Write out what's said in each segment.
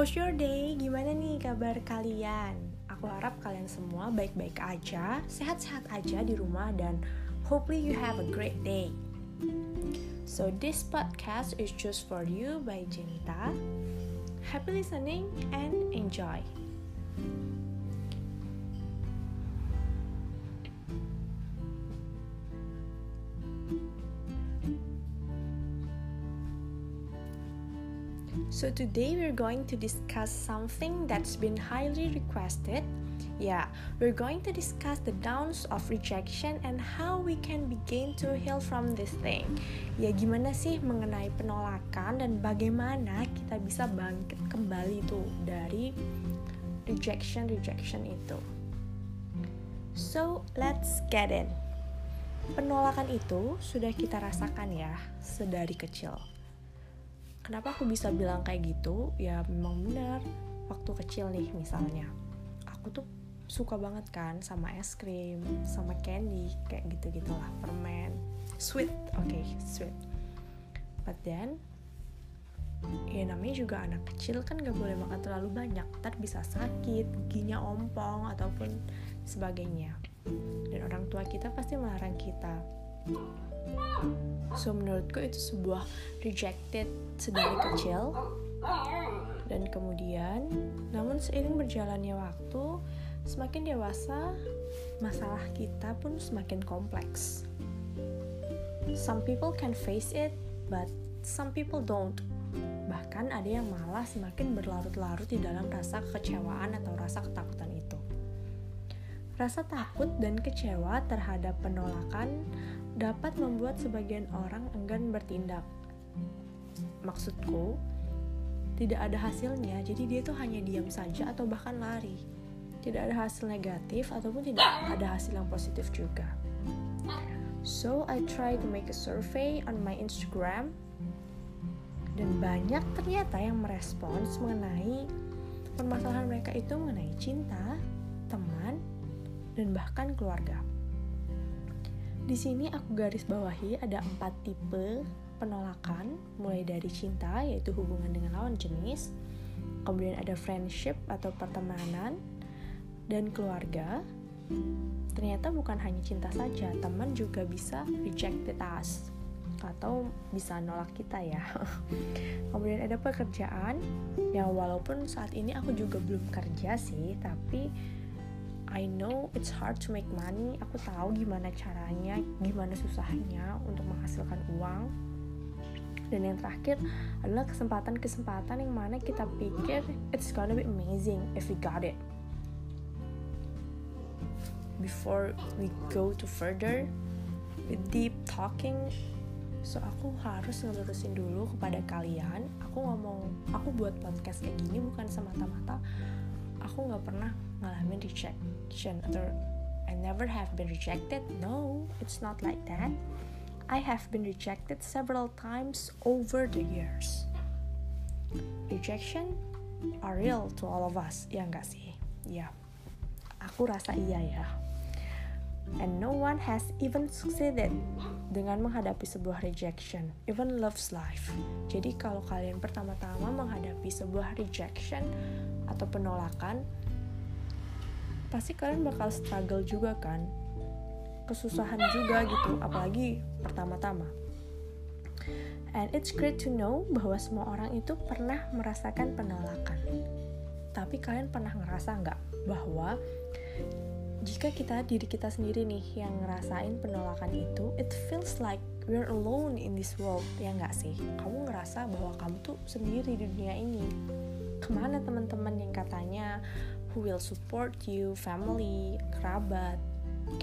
How's your day? Gimana nih kabar kalian? Aku harap kalian semua baik-baik aja, sehat-sehat aja di rumah dan hopefully you have a great day. So this podcast is just for you by Jenita. Happy listening and enjoy. So today we're going to discuss something that's been highly requested. Yeah, we're going to discuss the downs of rejection and how we can begin to heal from this thing. Ya gimana sih mengenai penolakan dan bagaimana kita bisa bangkit kembali tuh dari rejection rejection itu. So, let's get in. Penolakan itu sudah kita rasakan ya sedari kecil kenapa aku bisa bilang kayak gitu? Ya memang benar. Waktu kecil nih misalnya. Aku tuh suka banget kan sama es krim sama candy kayak gitu gitulah permen. Sweet. Oke okay, sweet. But then ya namanya juga anak kecil kan gak boleh makan terlalu banyak. Ntar bisa sakit giginya ompong ataupun sebagainya. Dan orang tua kita pasti melarang kita So menurutku itu sebuah rejected sedari kecil dan kemudian namun seiring berjalannya waktu semakin dewasa masalah kita pun semakin kompleks. Some people can face it but some people don't. Bahkan ada yang malah semakin berlarut-larut di dalam rasa kekecewaan atau rasa ketakutan itu. Rasa takut dan kecewa terhadap penolakan dapat membuat sebagian orang enggan bertindak. Maksudku, tidak ada hasilnya, jadi dia tuh hanya diam saja atau bahkan lari. Tidak ada hasil negatif ataupun tidak ada hasil yang positif juga. So I try to make a survey on my Instagram dan banyak ternyata yang merespons mengenai permasalahan mereka itu mengenai cinta, teman, dan bahkan keluarga. Di sini aku garis bawahi ada empat tipe penolakan, mulai dari cinta yaitu hubungan dengan lawan jenis, kemudian ada friendship atau pertemanan, dan keluarga. Ternyata bukan hanya cinta saja, teman juga bisa rejected us atau bisa nolak kita ya. kemudian ada pekerjaan yang walaupun saat ini aku juga belum kerja sih, tapi I know it's hard to make money. Aku tahu gimana caranya, gimana susahnya untuk menghasilkan uang. Dan yang terakhir adalah kesempatan-kesempatan yang mana kita pikir it's gonna be amazing if we got it. Before we go to further with deep talking, so aku harus ngelurusin dulu kepada kalian. Aku ngomong, aku buat podcast kayak gini bukan semata-mata aku nggak pernah ngalamin rejection atau I never have been rejected. No, it's not like that. I have been rejected several times over the years. Rejection are real to all of us, ya enggak sih? Ya, aku rasa iya ya. And no one has even succeeded dengan menghadapi sebuah rejection, even love's life. Jadi kalau kalian pertama-tama menghadapi sebuah rejection atau penolakan, pasti kalian bakal struggle juga kan? Kesusahan juga gitu, apalagi pertama-tama. And it's great to know bahwa semua orang itu pernah merasakan penolakan. Tapi kalian pernah ngerasa nggak bahwa jika kita diri kita sendiri nih yang ngerasain penolakan itu, it feels like we're alone in this world, ya nggak sih? Kamu ngerasa bahwa kamu tuh sendiri di dunia ini ke mana teman-teman yang katanya who will support you, family, kerabat,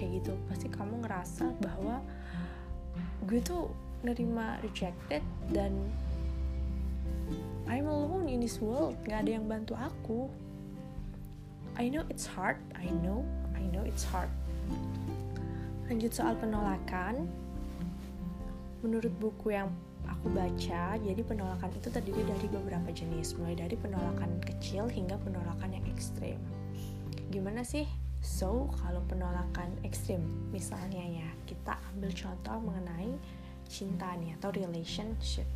kayak gitu. Pasti kamu ngerasa bahwa gue tuh nerima rejected dan I'm alone in this world, gak ada yang bantu aku. I know it's hard, I know, I know it's hard. Lanjut soal penolakan, menurut buku yang aku baca, jadi penolakan itu terdiri dari beberapa jenis, mulai dari penolakan kecil hingga penolakan yang ekstrim. Gimana sih? So, kalau penolakan ekstrim, misalnya ya, kita ambil contoh mengenai cinta nih atau relationship.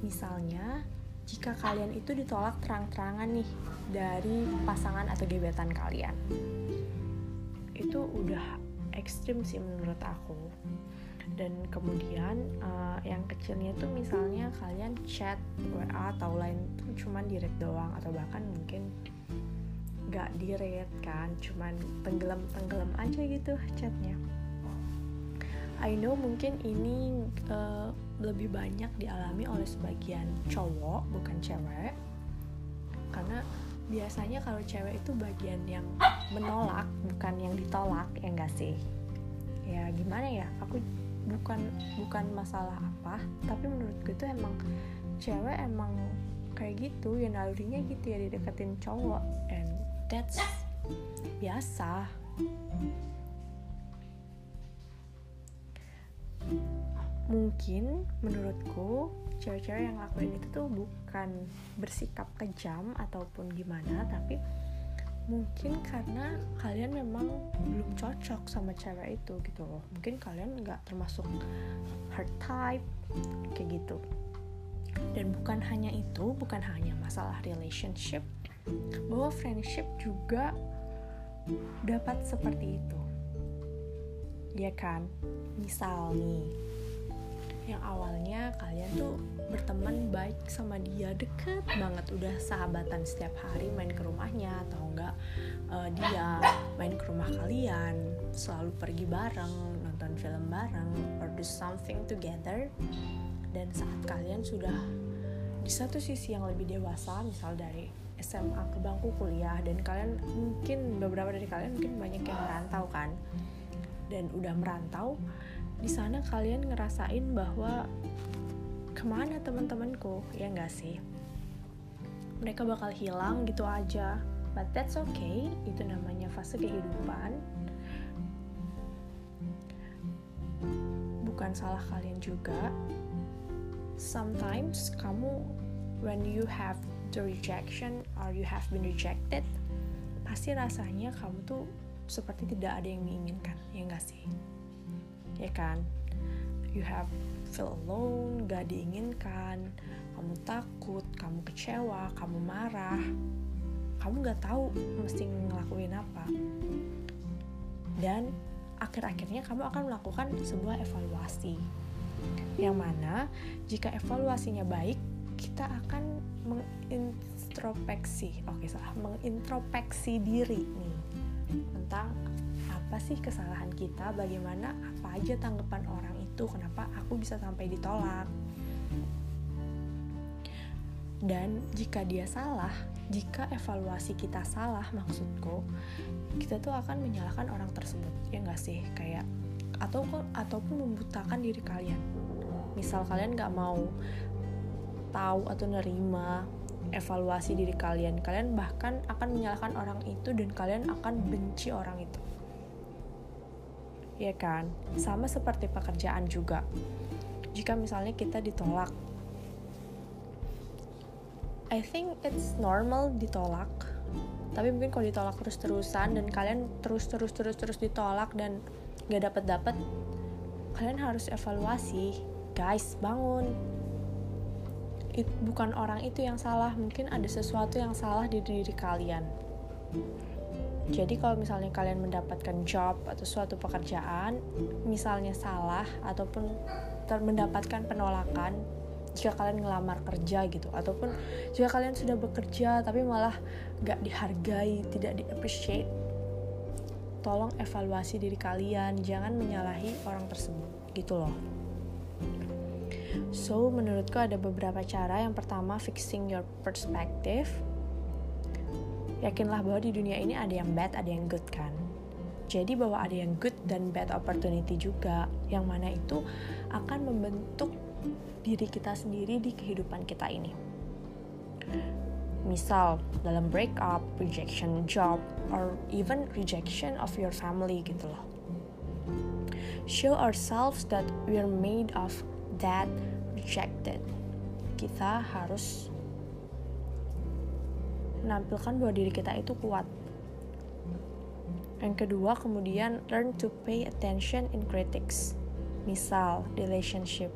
Misalnya, jika kalian itu ditolak terang-terangan nih dari pasangan atau gebetan kalian itu udah ekstrim sih menurut aku dan kemudian uh, yang kecilnya tuh misalnya kalian chat WA atau lain tuh cuman direct doang atau bahkan mungkin gak direct kan cuman tenggelam tenggelam aja gitu chatnya. I know mungkin ini uh, lebih banyak dialami oleh sebagian cowok bukan cewek. Karena biasanya kalau cewek itu bagian yang menolak bukan yang ditolak ya enggak sih? Ya gimana ya? Aku bukan bukan masalah apa tapi menurutku itu emang cewek emang kayak gitu ya nalurinya gitu ya dideketin cowok. And that's biasa. Mungkin menurutku cewek-cewek yang lakuin itu tuh bukan bersikap kejam ataupun gimana tapi mungkin karena kalian memang belum cocok sama cewek itu gitu loh. Mungkin kalian nggak termasuk her type kayak gitu. Dan bukan hanya itu bukan hanya masalah relationship bahwa friendship juga dapat seperti itu. Ya kan? Misal nih yang awalnya kalian tuh berteman baik sama dia deket banget. Udah sahabatan setiap hari main ke rumahnya atau enggak uh, dia main ke rumah kalian selalu pergi bareng nonton film bareng or do something together. Dan saat kalian sudah di satu sisi yang lebih dewasa misal dari SMA ke bangku kuliah dan kalian mungkin beberapa dari kalian mungkin banyak yang merantau kan? Dan udah merantau di sana kalian ngerasain bahwa ke mana teman-temanku? Ya nggak sih? Mereka bakal hilang gitu aja. But that's okay. Itu namanya fase kehidupan. Bukan salah kalian juga. Sometimes kamu when you have the rejection or you have been rejected pasti rasanya kamu tuh seperti tidak ada yang menginginkan ya nggak sih ya kan? You have feel alone gak diinginkan kamu takut kamu kecewa kamu marah. Kamu gak tahu mesti ngelakuin apa. Dan akhir-akhirnya kamu akan melakukan sebuah evaluasi yang mana jika evaluasinya baik kita akan mengintrospeksi oke salah mengintrospeksi diri nih tentang apa sih kesalahan kita, bagaimana apa aja tanggapan orang itu, kenapa aku bisa sampai ditolak. Dan jika dia salah, jika evaluasi kita salah maksudku, kita tuh akan menyalahkan orang tersebut, ya nggak sih? Kayak atau ataupun membutakan diri kalian. Misal kalian nggak mau tahu atau nerima evaluasi diri kalian, kalian bahkan akan menyalahkan orang itu dan kalian akan benci orang itu ya kan? Sama seperti pekerjaan juga. Jika misalnya kita ditolak, I think it's normal ditolak. Tapi mungkin kalau ditolak terus-terusan dan kalian terus-terus terus-terus ditolak dan gak dapet-dapet, kalian harus evaluasi. Guys, bangun. It, bukan orang itu yang salah, mungkin ada sesuatu yang salah di diri kalian jadi kalau misalnya kalian mendapatkan job atau suatu pekerjaan, misalnya salah ataupun mendapatkan penolakan jika kalian ngelamar kerja gitu ataupun jika kalian sudah bekerja tapi malah gak dihargai, tidak di appreciate, tolong evaluasi diri kalian, jangan menyalahi orang tersebut gitu loh. So, menurutku ada beberapa cara. Yang pertama, fixing your perspective yakinlah bahwa di dunia ini ada yang bad, ada yang good kan. Jadi bahwa ada yang good dan bad opportunity juga, yang mana itu akan membentuk diri kita sendiri di kehidupan kita ini. Misal dalam breakup, rejection job, or even rejection of your family gitu loh. Show ourselves that we're made of that rejected. Kita harus menampilkan bahwa diri kita itu kuat. Yang kedua, kemudian learn to pay attention in critics. Misal, relationship.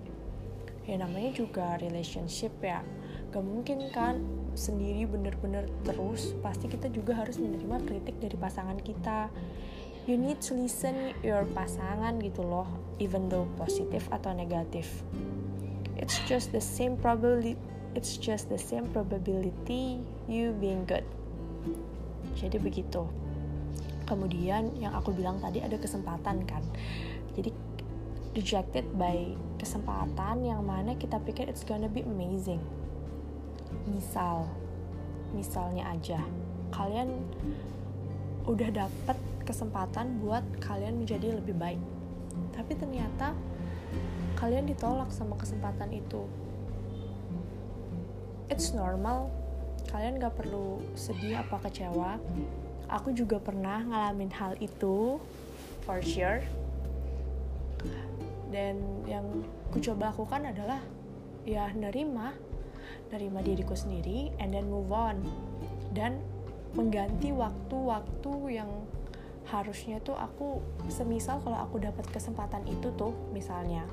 Ya namanya juga relationship ya. gak mungkin kan sendiri bener-bener terus pasti kita juga harus menerima kritik dari pasangan kita you need to listen your pasangan gitu loh even though positif atau negatif it's just the same probability it's just the same probability you being good. Jadi begitu. Kemudian yang aku bilang tadi ada kesempatan kan? Jadi rejected by kesempatan yang mana kita pikir it's gonna be amazing. Misal misalnya aja kalian udah dapet kesempatan buat kalian menjadi lebih baik. Tapi ternyata kalian ditolak sama kesempatan itu. It's normal kalian gak perlu sedih apa kecewa. Aku juga pernah ngalamin hal itu for sure. Dan yang ku coba lakukan adalah ya nerima nerima diriku sendiri and then move on. Dan mengganti waktu-waktu yang harusnya tuh aku semisal kalau aku dapat kesempatan itu tuh misalnya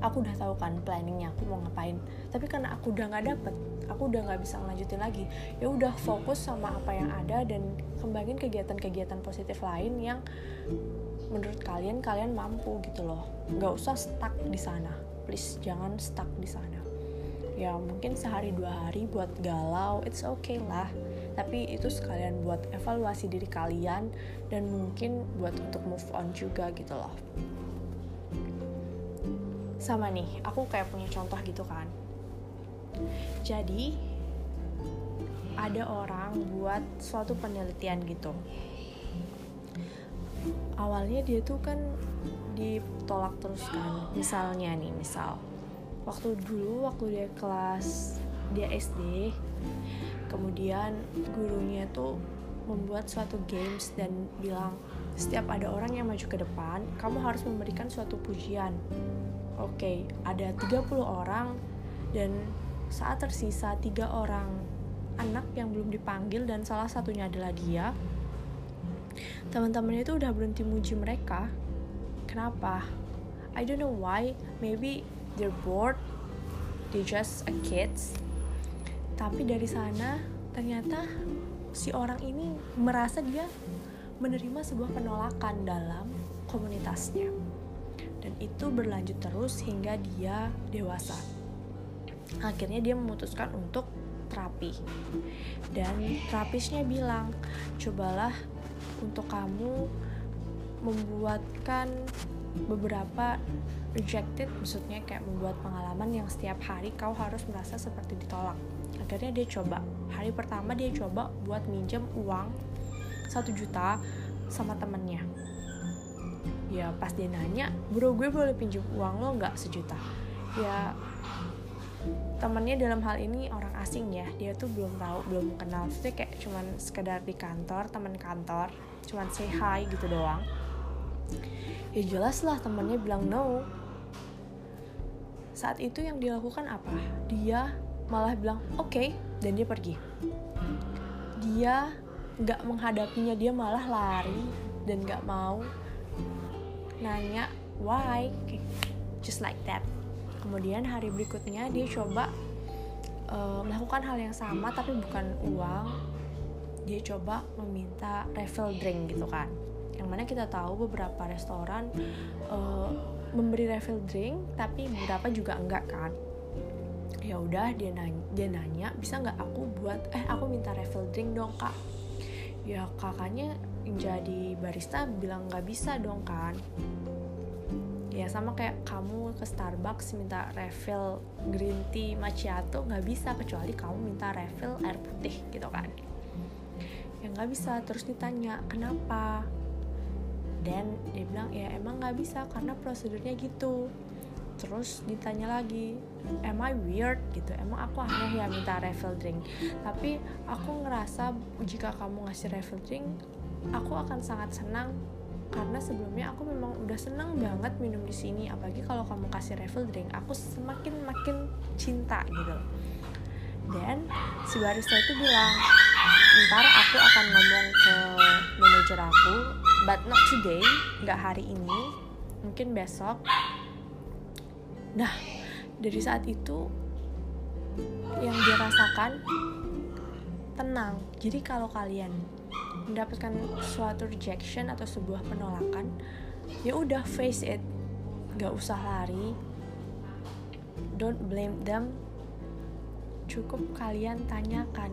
aku udah tahu kan planningnya aku mau ngapain. Tapi karena aku udah nggak dapet aku udah nggak bisa ngelanjutin lagi. Ya udah fokus sama apa yang ada dan kembangin kegiatan-kegiatan positif lain yang menurut kalian kalian mampu gitu loh. Nggak usah stuck di sana. Please jangan stuck di sana. Ya mungkin sehari dua hari buat galau it's okay lah. Tapi itu sekalian buat evaluasi diri kalian dan mungkin buat untuk move on juga gitu loh sama nih aku kayak punya contoh gitu kan. Jadi ada orang buat suatu penelitian gitu. Awalnya dia tuh kan ditolak terus kan misalnya nih misal. Waktu dulu waktu dia kelas dia SD kemudian gurunya tuh membuat suatu games dan bilang setiap ada orang yang maju ke depan kamu harus memberikan suatu pujian oke okay, ada 30 orang dan saat tersisa tiga orang anak yang belum dipanggil dan salah satunya adalah dia teman-temannya itu udah berhenti muji mereka. Kenapa? I don't know why. Maybe they're bored they just a kids. Tapi dari sana ternyata si orang ini merasa dia menerima sebuah penolakan dalam komunitasnya dan itu berlanjut terus hingga dia dewasa. Akhirnya dia memutuskan untuk terapi. Dan terapisnya bilang cobalah untuk kamu membuatkan beberapa rejected maksudnya kayak membuat pengalaman yang setiap hari kau harus merasa seperti ditolak. Akhirnya dia coba. Hari pertama dia coba buat minjem uang satu juta sama temennya ya pas dia nanya bro gue boleh pinjam uang lo nggak sejuta? Ya temennya dalam hal ini orang asing ya. Dia tuh belum tahu belum kenal. Sih kayak cuman sekedar di kantor teman kantor cuman say hi gitu doang. Ya jelas lah temennya bilang no. Saat itu yang dilakukan apa? Dia malah bilang oke okay, dan dia pergi. Dia nggak menghadapinya dia malah lari dan nggak mau nanya why? Just like that. Kemudian hari berikutnya dia coba uh, melakukan hal yang sama tapi bukan uang. Dia coba meminta refill drink gitu kan. Yang mana kita tahu beberapa restoran uh, memberi refill drink tapi beberapa juga enggak kan. Ya udah dia nanya dia nanya bisa nggak aku buat eh aku minta refill drink dong kak? Ya kakaknya jadi barista bilang nggak bisa dong kan? Ya sama kayak kamu ke Starbucks minta refill green tea macchiato nggak bisa kecuali kamu minta refill air putih gitu kan? Ya nggak bisa. Terus ditanya kenapa? Dan dia bilang ya emang nggak bisa karena prosedurnya gitu. Terus ditanya lagi am I weird? Gitu. Emang aku aneh ya minta refill drink. Tapi aku ngerasa jika kamu ngasih refill drink aku akan sangat senang karena sebelumnya aku memang udah senang banget minum di sini apalagi kalau kamu kasih refill drink aku semakin makin cinta gitu. Dan si barista itu bilang ntar aku akan ngomong ke manajer aku but not today nggak hari ini mungkin besok. Nah, dari saat itu yang dirasakan tenang. Jadi kalau kalian mendapatkan suatu rejection atau sebuah penolakan ya udah face it. Gak usah lari. Don't blame them. Cukup kalian tanyakan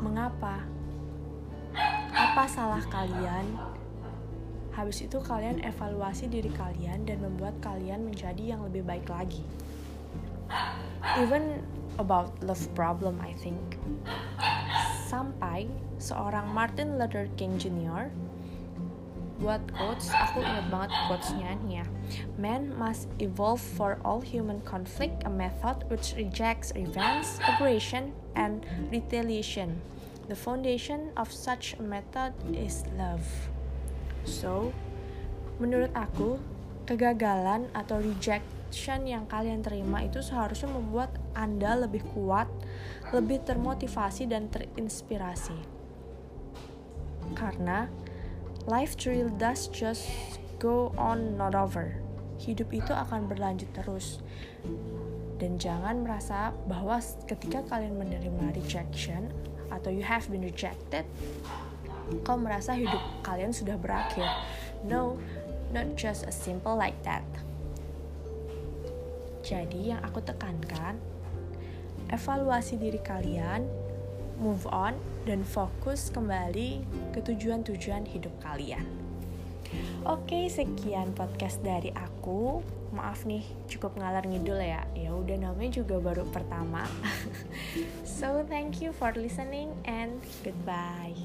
mengapa? Apa salah kalian? Habis itu kalian evaluasi diri kalian dan membuat kalian menjadi yang lebih baik lagi. Even about love problem I think sampai seorang Martin Luther King Jr. buat quotes, aku ingat banget quotesnya nih ya. Man must evolve for all human conflict a method which rejects revenge, aggression, and retaliation. The foundation of such a method is love. So, menurut aku, kegagalan atau rejection yang kalian terima itu seharusnya membuat Anda lebih kuat, lebih termotivasi dan terinspirasi. Karena life truly does just go on not over. Hidup itu akan berlanjut terus. Dan jangan merasa bahwa ketika kalian menerima rejection atau you have been rejected, kau merasa hidup kalian sudah berakhir. No, not just as simple like that. Jadi yang aku tekankan, evaluasi diri kalian, move on, dan fokus kembali ke tujuan-tujuan hidup kalian. Oke, sekian podcast dari aku. Maaf nih, cukup ngalar ngidul ya. Ya udah namanya juga baru pertama. so, thank you for listening and goodbye.